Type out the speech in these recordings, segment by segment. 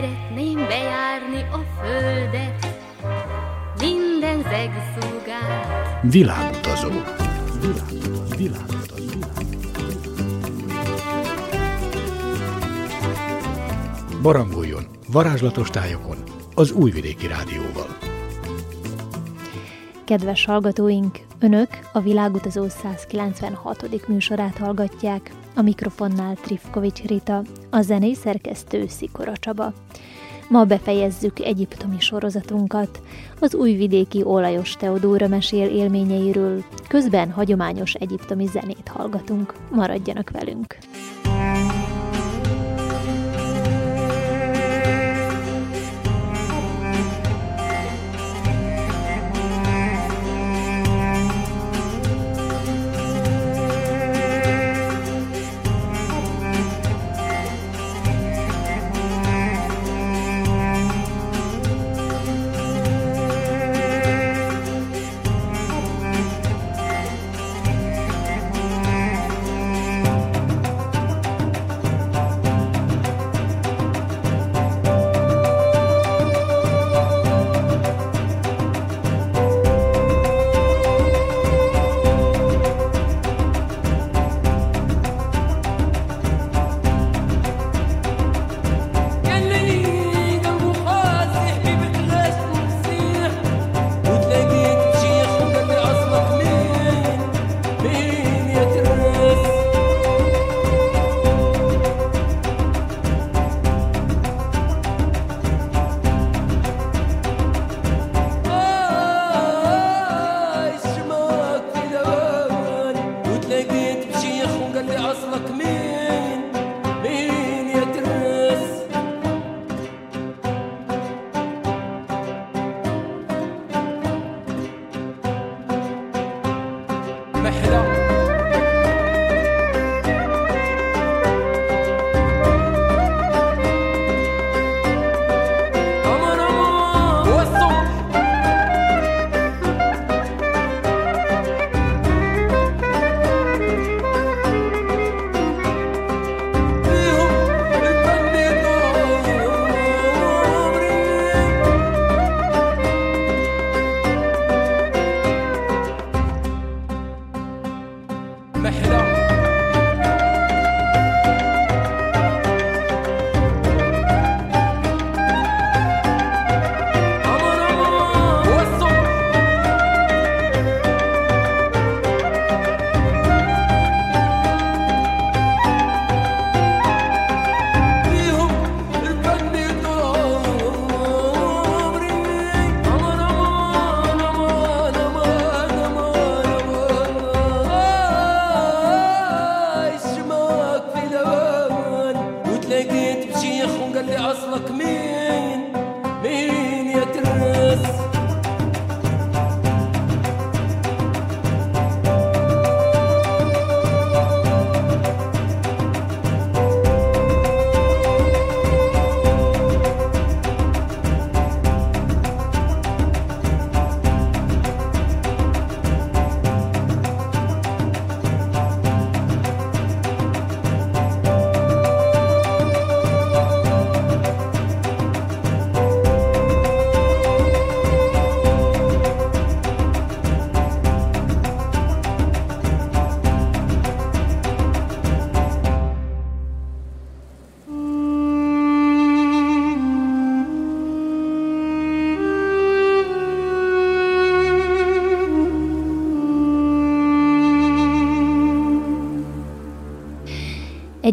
Szeretném bejárni a földet, minden zegszúgát. Világutazó. Világutazó. Világutazó. Barangoljon varázslatos tájokon az Újvidéki Rádióval. Kedves hallgatóink, Önök a Világutazó 196. műsorát hallgatják, a mikrofonnál Trifkovics Rita, a zenei szerkesztő Szikora Csaba. Ma befejezzük egyiptomi sorozatunkat. Az újvidéki olajos Teodóra mesél élményeiről, közben hagyományos egyiptomi zenét hallgatunk. Maradjanak velünk!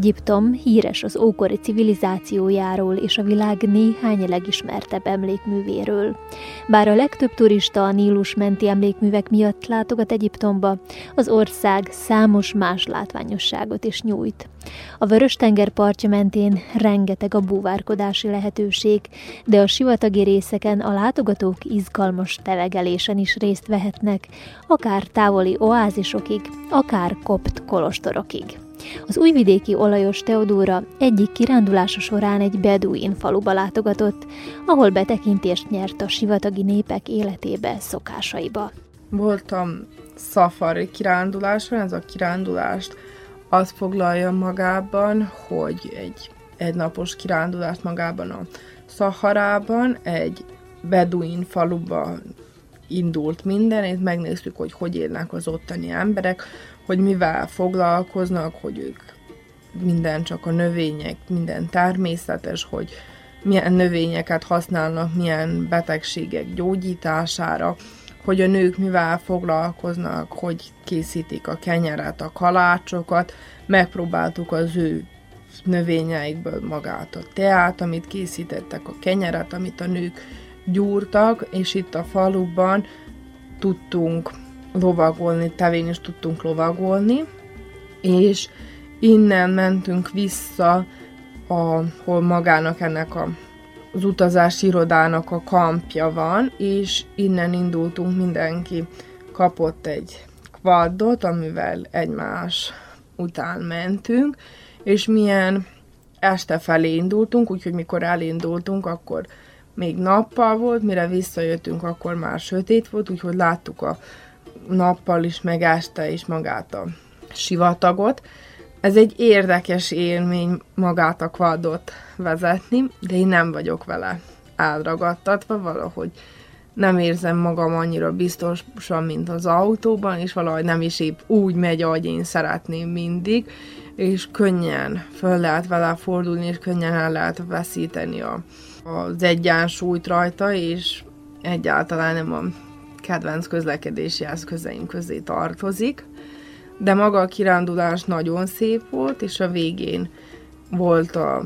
Egyiptom híres az ókori civilizációjáról és a világ néhány legismertebb emlékművéről. Bár a legtöbb turista a Nílus menti emlékművek miatt látogat Egyiptomba, az ország számos más látványosságot is nyújt. A Vörös-tenger partja mentén rengeteg a búvárkodási lehetőség, de a sivatagi részeken a látogatók izgalmas tevegelésen is részt vehetnek, akár távoli oázisokig, akár kopt kolostorokig. Az újvidéki olajos Teodóra egyik kirándulása során egy beduin faluba látogatott, ahol betekintést nyert a sivatagi népek életébe, szokásaiba. Voltam szafari kiránduláson, ez a kirándulást azt foglalja magában, hogy egy egynapos kirándulást magában a Szaharában, egy beduin faluba indult minden, és megnéztük, hogy hogy élnek az ottani emberek, hogy mivel foglalkoznak, hogy ők minden csak a növények, minden természetes, hogy milyen növényeket használnak, milyen betegségek gyógyítására, hogy a nők mivel foglalkoznak, hogy készítik a kenyeret, a kalácsokat, megpróbáltuk az ő növényeikből magát a teát, amit készítettek, a kenyeret, amit a nők gyúrtak, és itt a faluban tudtunk lovagolni, tevén is tudtunk lovagolni, és innen mentünk vissza, ahol magának ennek a, az utazási irodának a kampja van, és innen indultunk, mindenki kapott egy kvaddot, amivel egymás után mentünk, és milyen este felé indultunk, úgyhogy mikor elindultunk, akkor még nappal volt, mire visszajöttünk, akkor már sötét volt, úgyhogy láttuk a nappal is, meg este is magát a sivatagot. Ez egy érdekes élmény magát a kvadot vezetni, de én nem vagyok vele elragadtatva, valahogy nem érzem magam annyira biztosan, mint az autóban, és valahogy nem is épp úgy megy, ahogy én szeretném mindig, és könnyen föl lehet vele fordulni, és könnyen el lehet veszíteni a, az egyensúlyt rajta, és egyáltalán nem a kedvenc közlekedési eszközeim közé tartozik. De maga a kirándulás nagyon szép volt, és a végén volt a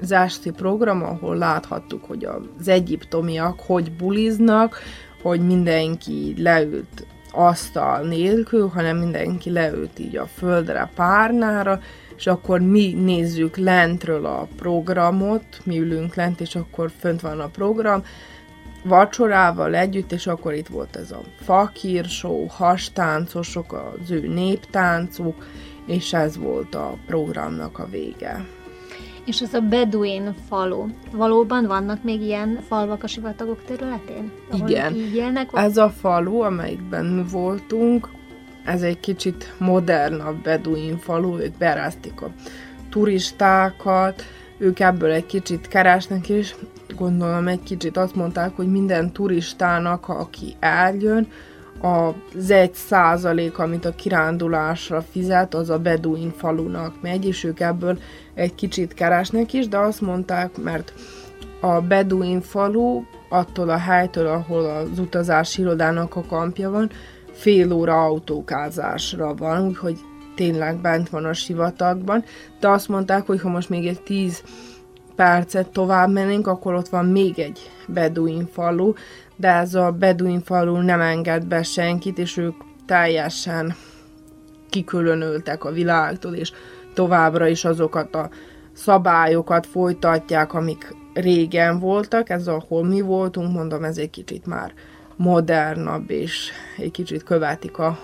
az esti program, ahol láthattuk, hogy az egyiptomiak hogy buliznak, hogy mindenki leült asztal nélkül, hanem mindenki leült így a földre párnára, és akkor mi nézzük lentről a programot, mi ülünk lent, és akkor fönt van a program, vacsorával együtt, és akkor itt volt ez a fakírsó, hastáncosok, az ő néptáncuk, és ez volt a programnak a vége. És ez a Beduin falu. Valóban vannak még ilyen falvak a sivatagok területén? Igen. Így élnek? Ez a falu, amelyikben voltunk, ez egy kicsit modernabb Beduin falu, ők berázték a turistákat, ők ebből egy kicsit keresnek, és gondolom egy kicsit azt mondták, hogy minden turistának, aki eljön, az egy százalék, amit a kirándulásra fizet, az a Beduin falunak megy, és ők ebből egy kicsit keresnek is, de azt mondták, mert a Beduin falu attól a helytől, ahol az utazási irodának a kampja van, fél óra autókázásra van, úgyhogy tényleg bent van a sivatagban, de azt mondták, hogy ha most még egy tíz percet tovább mennénk, akkor ott van még egy Beduin falu, de ez a Beduin falu nem enged be senkit, és ők teljesen kikülönültek a világtól, és továbbra is azokat a szabályokat folytatják, amik régen voltak, ez ahol mi voltunk, mondom, ez egy kicsit már modernabb, és egy kicsit követik a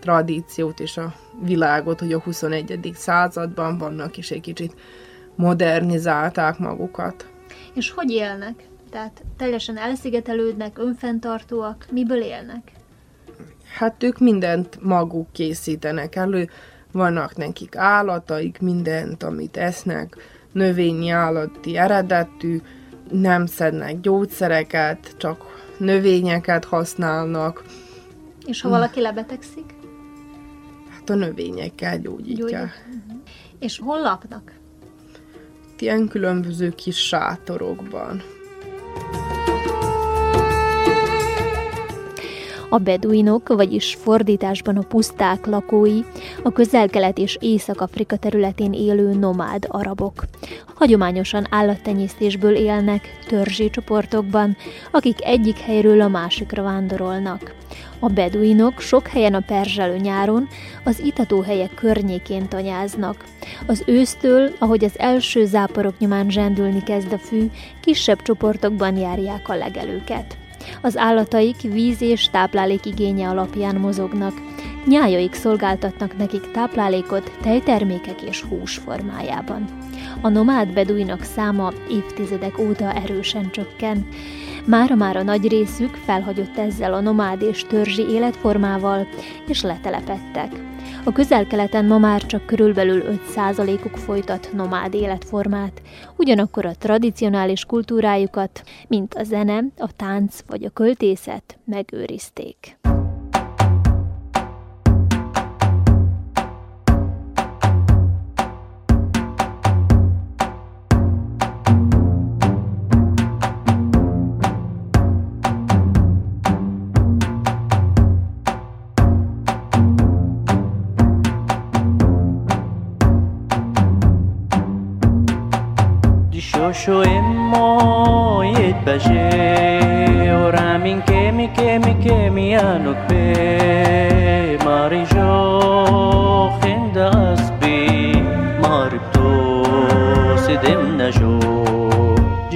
tradíciót és a világot, hogy a 21. században vannak, és egy kicsit modernizálták magukat. És hogy élnek? Tehát teljesen elszigetelődnek, önfenntartóak, miből élnek? Hát ők mindent maguk készítenek elő, vannak nekik állataik, mindent, amit esznek, növényi állati eredetű, nem szednek gyógyszereket, csak növényeket használnak. És ha valaki lebetegszik? Hát a növényekkel gyógyítják. Gyógyít. Uh-huh. És hol laknak? Ilyen különböző kis sátorokban. A beduinok, vagyis fordításban a puszták lakói, a közel-kelet és Észak-Afrika területén élő nomád arabok. Hagyományosan állattenyésztésből élnek, törzsi csoportokban, akik egyik helyről a másikra vándorolnak. A beduinok sok helyen a perzselő nyáron az itatóhelyek környékén tanyáznak. Az ősztől, ahogy az első záporok nyomán zsendülni kezd a fű, kisebb csoportokban járják a legelőket. Az állataik víz és táplálék igénye alapján mozognak. Nyájaik szolgáltatnak nekik táplálékot tejtermékek és hús formájában. A nomád beduinak száma évtizedek óta erősen csökken. Mára már a nagy részük felhagyott ezzel a nomád és törzsi életformával, és letelepettek. A közel-keleten ma már csak körülbelül 5%-uk folytat nomád életformát, ugyanakkor a tradicionális kultúrájukat, mint a zene, a tánc vagy a költészet megőrizték. شو امو يتبجي ورامين كيمي كيمي كيمي يانوك بي ماري جو خند أصبي ماري بتو سدم نجو.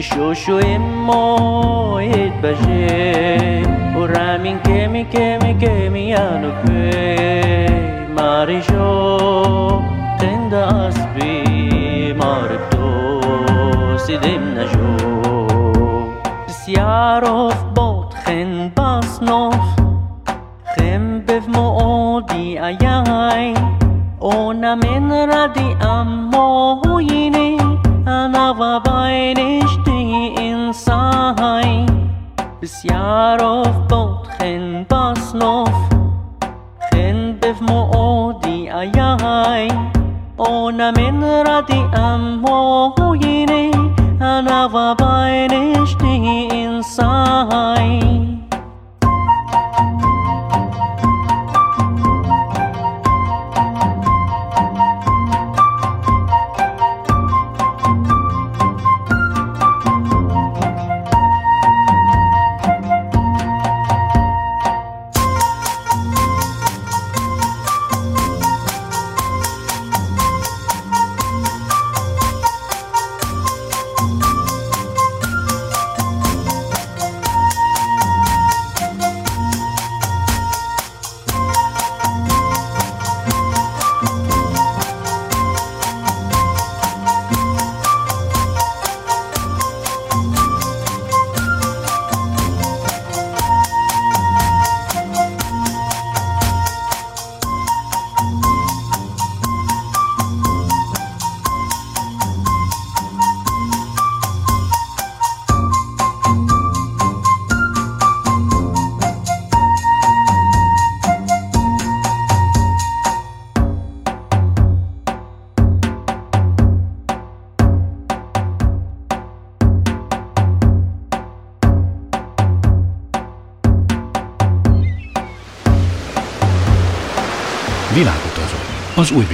شو شو امو يتبجي ورامين كيمي كيمي كيمي يانوك بي ماري جو خند أصبي سدم نجو بسياروف بوت خن باسنوف خن بف مؤودي اياي اونا من ردي امو يني انا وباينشتي انساي بسياروف بوت خن باسنوف خن بف مؤودي اياي اونا من ردي امو يني babae neşteyi insay Világutazó az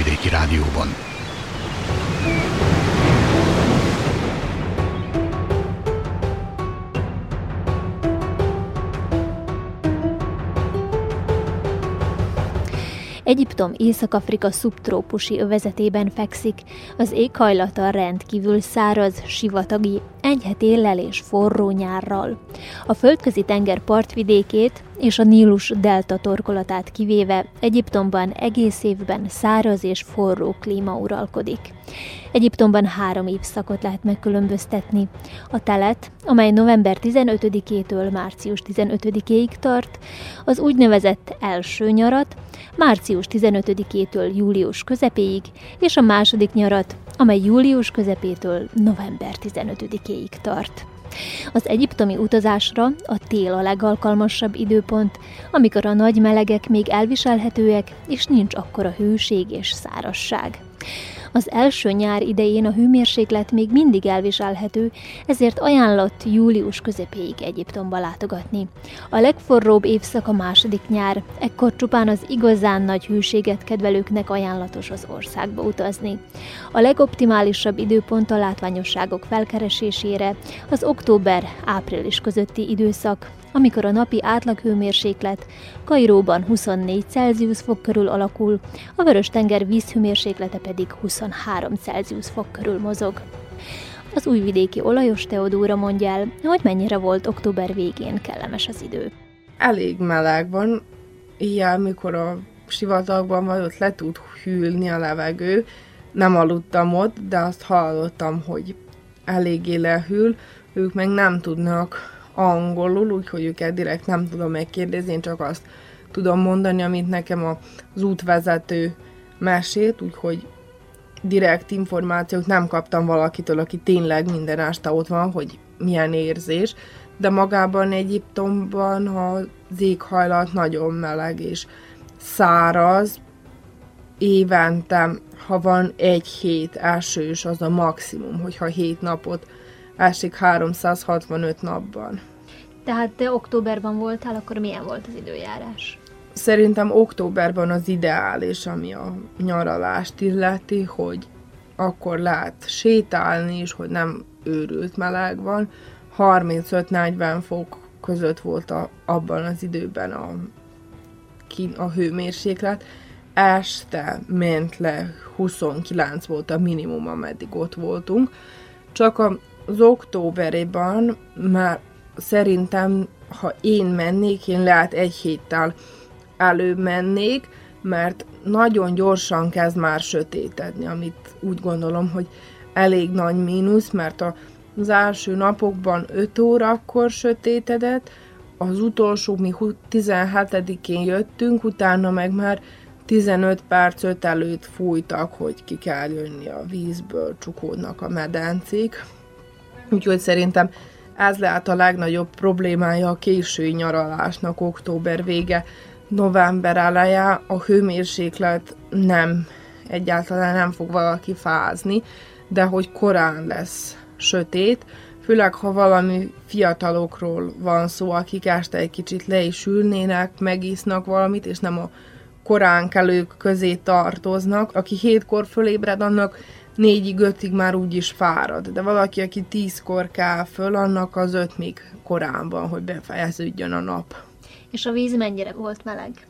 Egyiptom Észak-Afrika szubtrópusi övezetében fekszik, az éghajlata rendkívül száraz, sivatagi, enyhe téllel és forró nyárral. A földközi tenger partvidékét és a Nílus delta torkolatát kivéve Egyiptomban egész évben száraz és forró klíma uralkodik. Egyiptomban három évszakot lehet megkülönböztetni. A telet, amely november 15-től március 15-ig tart, az úgynevezett első nyarat, március 15-től július közepéig, és a második nyarat, amely július közepétől november 15-ig tart. Az egyiptomi utazásra a tél a legalkalmasabb időpont, amikor a nagy melegek még elviselhetőek, és nincs akkora hőség és szárasság. Az első nyár idején a hőmérséklet még mindig elviselhető, ezért ajánlott július közepéig Egyiptomba látogatni. A legforróbb évszak a második nyár, ekkor csupán az igazán nagy hőséget kedvelőknek ajánlatos az országba utazni. A legoptimálisabb időpont a látványosságok felkeresésére az október-április közötti időszak, amikor a napi átlaghőmérséklet Kairóban 24 Celsius fok körül alakul, a Vörös-tenger vízhőmérséklete pedig 23 Celsius fok körül mozog. Az újvidéki olajos Teodóra mondja el, hogy mennyire volt október végén kellemes az idő. Elég meleg van, ilyen, mikor a sivatagban vagy, ott le tud hűlni a levegő. Nem aludtam ott, de azt hallottam, hogy eléggé lehűl, ők meg nem tudnak angolul, úgyhogy őket direkt nem tudom megkérdezni, én csak azt tudom mondani, amit nekem az útvezető mesélt, úgyhogy direkt információt nem kaptam valakitől, aki tényleg minden este ott van, hogy milyen érzés, de magában Egyiptomban az éghajlat nagyon meleg és száraz, évente, ha van egy hét esős, az a maximum, hogyha hét napot esik 365 napban. Tehát te októberben voltál, akkor milyen volt az időjárás? Szerintem októberben az ideális, ami a nyaralást illeti, hogy akkor lehet sétálni is, hogy nem őrült meleg van. 35-40 fok között volt a, abban az időben a, a hőmérséklet. Este ment le, 29 volt a minimum, ameddig ott voltunk. Csak az októberében már szerintem, ha én mennék, én lehet egy héttel előbb mennék, mert nagyon gyorsan kezd már sötétedni, amit úgy gondolom, hogy elég nagy mínusz, mert az első napokban 5 órakor sötétedett, az utolsó, mi 17-én jöttünk, utána meg már 15 perc 5 előtt fújtak, hogy ki kell jönni a vízből, csukódnak a medencék. Úgyhogy szerintem ez lehet a legnagyobb problémája a késői nyaralásnak, október vége, november eleje, a hőmérséklet nem, egyáltalán nem fog valaki fázni, de hogy korán lesz sötét, főleg ha valami fiatalokról van szó, akik este egy kicsit le is ülnének, megisznak valamit, és nem a korán kelők közé tartoznak. Aki hétkor fölébred, annak négyig, ötig már úgyis fárad, de valaki, aki tízkor kell föl, annak az öt még korán van, hogy befejeződjön a nap. És a víz mennyire volt meleg?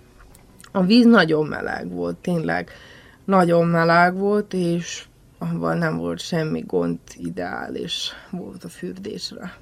A víz nagyon meleg volt, tényleg nagyon meleg volt, és abban nem volt semmi gond, ideális volt a fürdésre.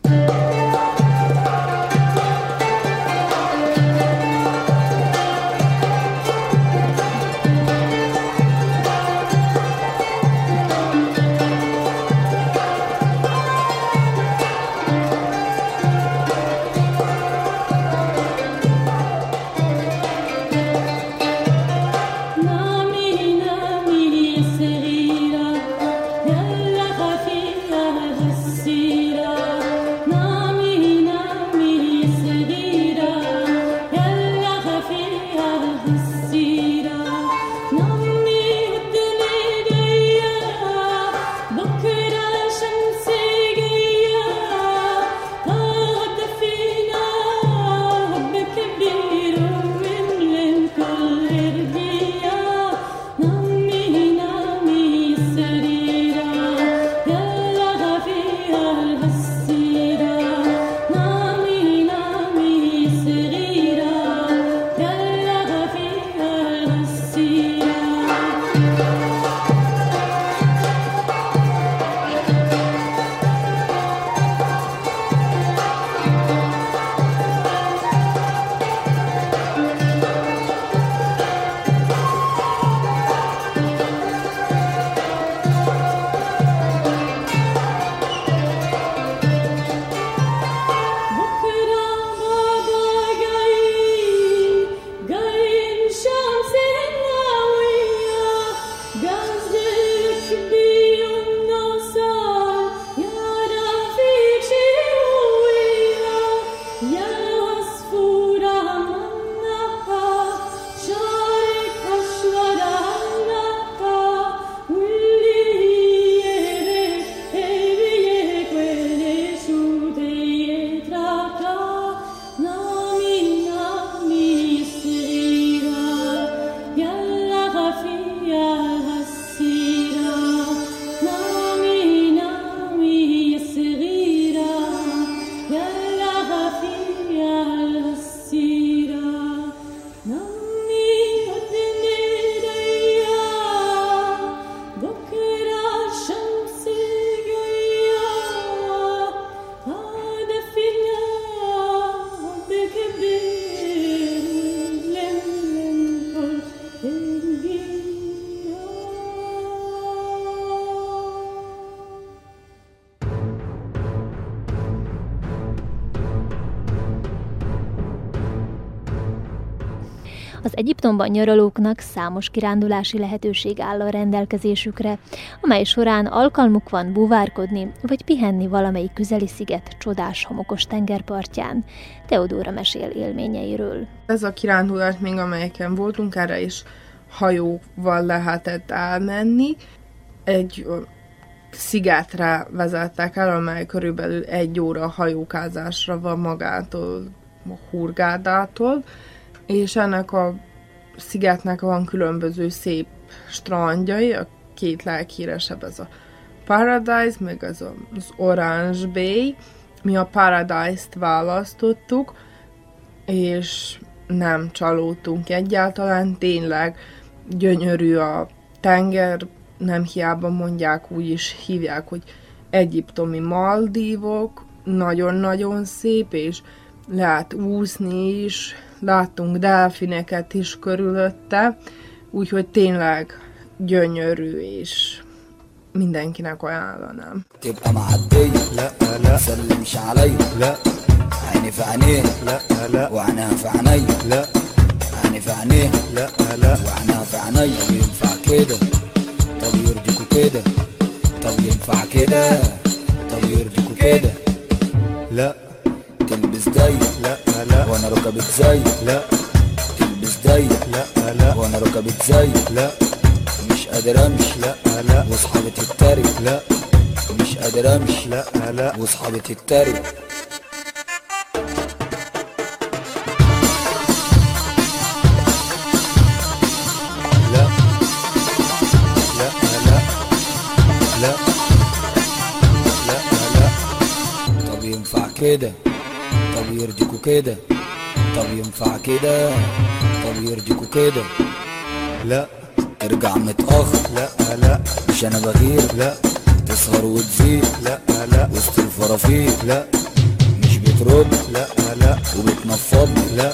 Egyiptomban nyaralóknak számos kirándulási lehetőség áll a rendelkezésükre, amely során alkalmuk van buvárkodni vagy pihenni valamelyik közeli sziget csodás homokos tengerpartján. Teodóra mesél élményeiről. Ez a kirándulás még amelyeken voltunk, erre is hajóval lehetett elmenni. Egy szigetre vezettek el, amely körülbelül egy óra hajókázásra van magától, a Hurgádától, és ennek a szigetnek van különböző szép strandjai, a két leghíresebb ez a Paradise, meg ez az Orange Bay. Mi a Paradise-t választottuk, és nem csalódtunk egyáltalán, tényleg gyönyörű a tenger, nem hiába mondják, úgy is hívják, hogy egyiptomi Maldívok, nagyon-nagyon szép, és lehet úszni is, láttunk delfineket is körülötte, úgyhogy tényleg gyönyörű, és mindenkinek ajánlanám. تبقى معدية لا لا سلمش علي لا عيني في عينيه لا لا وعناها في عيني لا عيني في عينيه لا لا وعناها في عيني ينفع كده طب يرضيكوا كده طب ينفع كده طب يرضيكوا كده لا تلبس ضيق لا لا وأنا ركبت زي لا تلبس ضيق لا لا وأنا ركبت زي لا مش قادر امشي لا لا واصحابي تتريق لا مش قادر امشي لا لا واصحابي تتريق لا لا لا لا لا لا طب ينفع كده؟ طب يرضيكوا كده. طب ينفع كده. طب يرضيكوا كده. لا. ارجع متأخر. لا لا. مش أنا بغير. لا. تسهر وتزيد. لا لا. وسط الفرافير. لا. مش بترد. لا لا. وبتنفضني لا.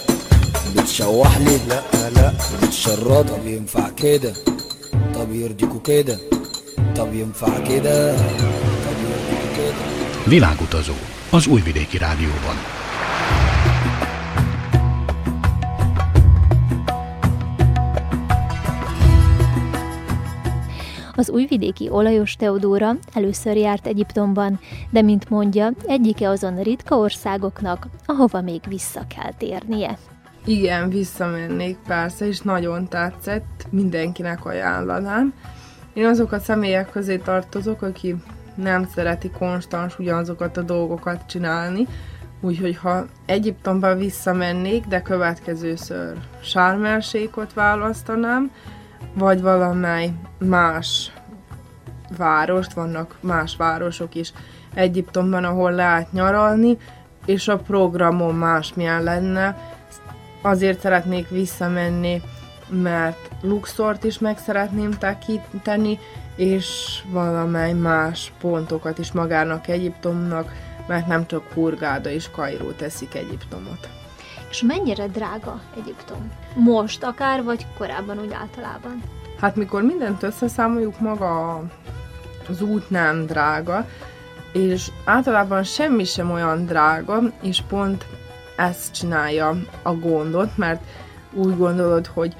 بتشوح لي. لا لا. وبتشرد. طب ينفع كده. طب يرضيكوا كده. طب ينفع كده. طب يرضيكوا كده. Világutazó. Az Újvidéki Rádióban. Az újvidéki olajos Teodóra először járt Egyiptomban, de mint mondja, egyike azon ritka országoknak, ahova még vissza kell térnie. Igen, visszamennék persze, és nagyon tetszett, mindenkinek ajánlanám. Én azok a személyek közé tartozok, aki nem szereti konstans ugyanazokat a dolgokat csinálni, úgyhogy ha Egyiptomba visszamennék, de következőször sármelsékot választanám, vagy valamely más várost, vannak más városok is Egyiptomban, ahol lehet nyaralni, és a programom másmilyen lenne. Azért szeretnék visszamenni, mert Luxort is meg szeretném tekinteni, és valamely más pontokat is magának Egyiptomnak, mert nem csak Hurgáda és Kairó teszik Egyiptomot. És mennyire drága Egyiptom? Most akár, vagy korábban úgy általában? Hát mikor mindent összeszámoljuk, maga az út nem drága, és általában semmi sem olyan drága, és pont ezt csinálja a gondot, mert úgy gondolod, hogy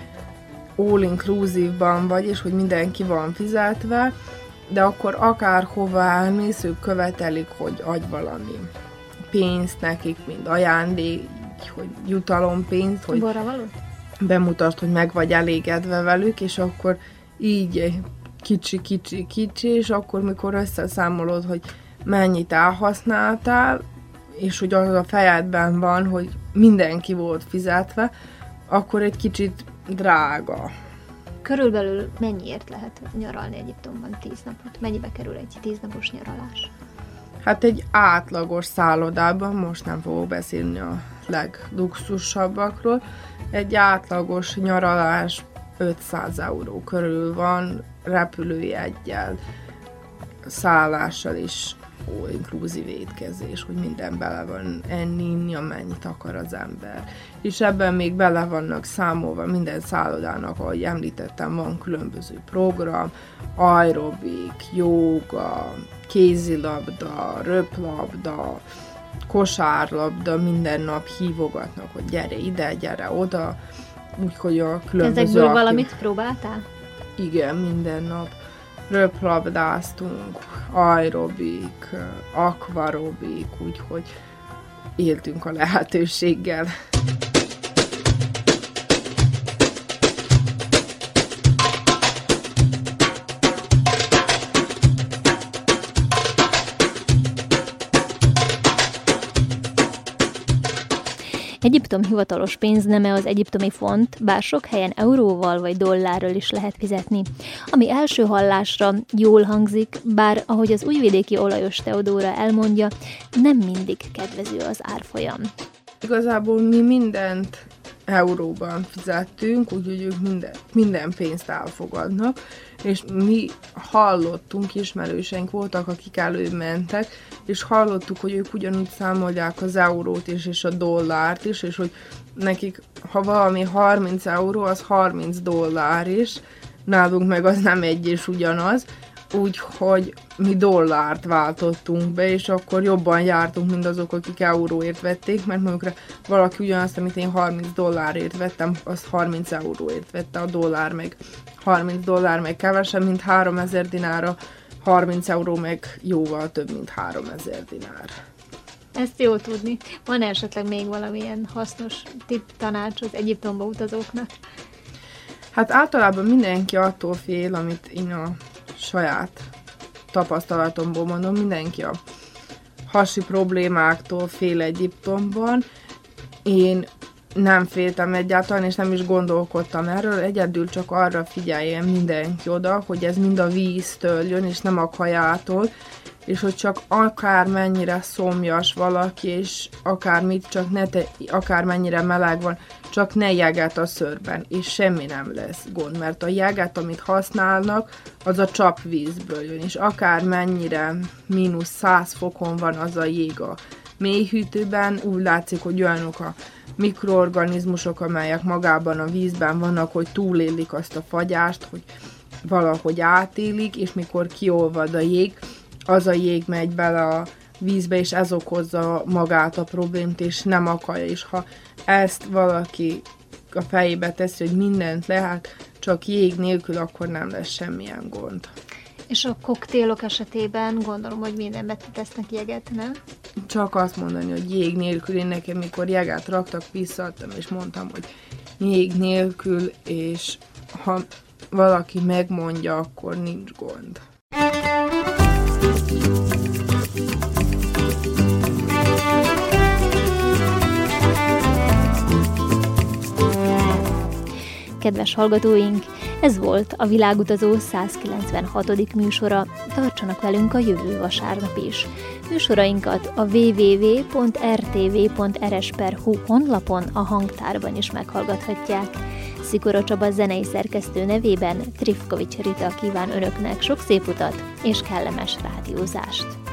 all inclusive-ban vagy, és hogy mindenki van fizetve, de akkor akárhova elmész, ők követelik, hogy adj valami pénzt nekik, mint ajándék, hogy jutalompénzt, hogy Borravalót? bemutasd, hogy meg vagy elégedve velük, és akkor így kicsi, kicsi, kicsi, és akkor mikor összeszámolod, hogy mennyit elhasználtál, és hogy az a fejedben van, hogy mindenki volt fizetve, akkor egy kicsit drága. Körülbelül mennyiért lehet nyaralni Egyiptomban tíz napot? Mennyibe kerül egy tíznapos nyaralás? Hát egy átlagos szállodában, most nem fogok beszélni a legluxusabbakról, egy átlagos nyaralás 500 euró körül van, repülőjeggyel, szállással is all inclusive étkezés, hogy minden bele van enni, inni, amennyit akar az ember. És ebben még bele vannak számolva minden szállodának, ahogy említettem, van különböző program, aerobik, jóga, kézilabda, röplabda, kosárlabda, minden nap hívogatnak, hogy gyere ide, gyere oda, úgyhogy a különböző... Ezekből aktív- valamit próbáltál? Igen, minden nap. Röplabdáztunk, aerobik, akvarobik, úgyhogy éltünk a lehetőséggel. Egyiptom hivatalos pénzneme az egyiptomi font, bár sok helyen euróval vagy dollárral is lehet fizetni. Ami első hallásra jól hangzik, bár ahogy az újvidéki olajos Teodóra elmondja, nem mindig kedvező az árfolyam. Igazából mi mindent euróban fizettünk, úgyhogy ők minden, minden pénzt elfogadnak, és mi hallottunk, ismerőseink voltak, akik előbb mentek, és hallottuk, hogy ők ugyanúgy számolják az eurót is, és a dollárt is, és hogy nekik, ha valami 30 euró, az 30 dollár is, nálunk meg az nem egy és ugyanaz, úgyhogy mi dollárt váltottunk be, és akkor jobban jártunk, mint azok, akik euróért vették, mert mondjuk valaki ugyanazt, amit én 30 dollárért vettem, az 30 euróért vette, a dollár meg. 30 dollár meg kevesebb, mint 3000 dinára, 30 euró meg jóval több, mint 3000 dinár. Ezt jó tudni. Van esetleg még valamilyen hasznos tipp tanács az Egyiptomba utazóknak? Hát általában mindenki attól fél, amit én a saját tapasztalatomból mondom, mindenki a hasi problémáktól fél Egyiptomban. Én nem féltem egyáltalán, és nem is gondolkodtam erről, egyedül csak arra figyeljen mindenki oda, hogy ez mind a víztől jön, és nem a kajától, és hogy csak akár mennyire szomjas valaki, és akár mit, csak ne te, akár mennyire meleg van, csak ne jeget a szörben, és semmi nem lesz gond, mert a jeget, amit használnak, az a csapvízből jön, és akár mennyire mínusz 100 fokon van az a jég a mélyhűtőben, úgy látszik, hogy olyanok a mikroorganizmusok, amelyek magában a vízben vannak, hogy túlélik azt a fagyást, hogy valahogy átélik, és mikor kiolvad a jég, az a jég megy bele a vízbe, és ez okozza magát a problémát, és nem akarja. És ha ezt valaki a fejébe teszi, hogy mindent lehet, csak jég nélkül, akkor nem lesz semmilyen gond. És a koktélok esetében gondolom, hogy mindenbe tesznek jeget, nem? Csak azt mondani, hogy jég nélkül, én nekem mikor jeget raktak, visszaadtam, és mondtam, hogy jég nélkül, és ha valaki megmondja, akkor nincs gond. Kedves hallgatóink, ez volt a Világutazó 196. műsora. Tartsanak velünk a jövő vasárnap is. Műsorainkat a www.rtv.rs.hu honlapon a hangtárban is meghallgathatják. Szikora Csaba zenei szerkesztő nevében Trifkovics Rita kíván önöknek sok szép utat és kellemes rádiózást.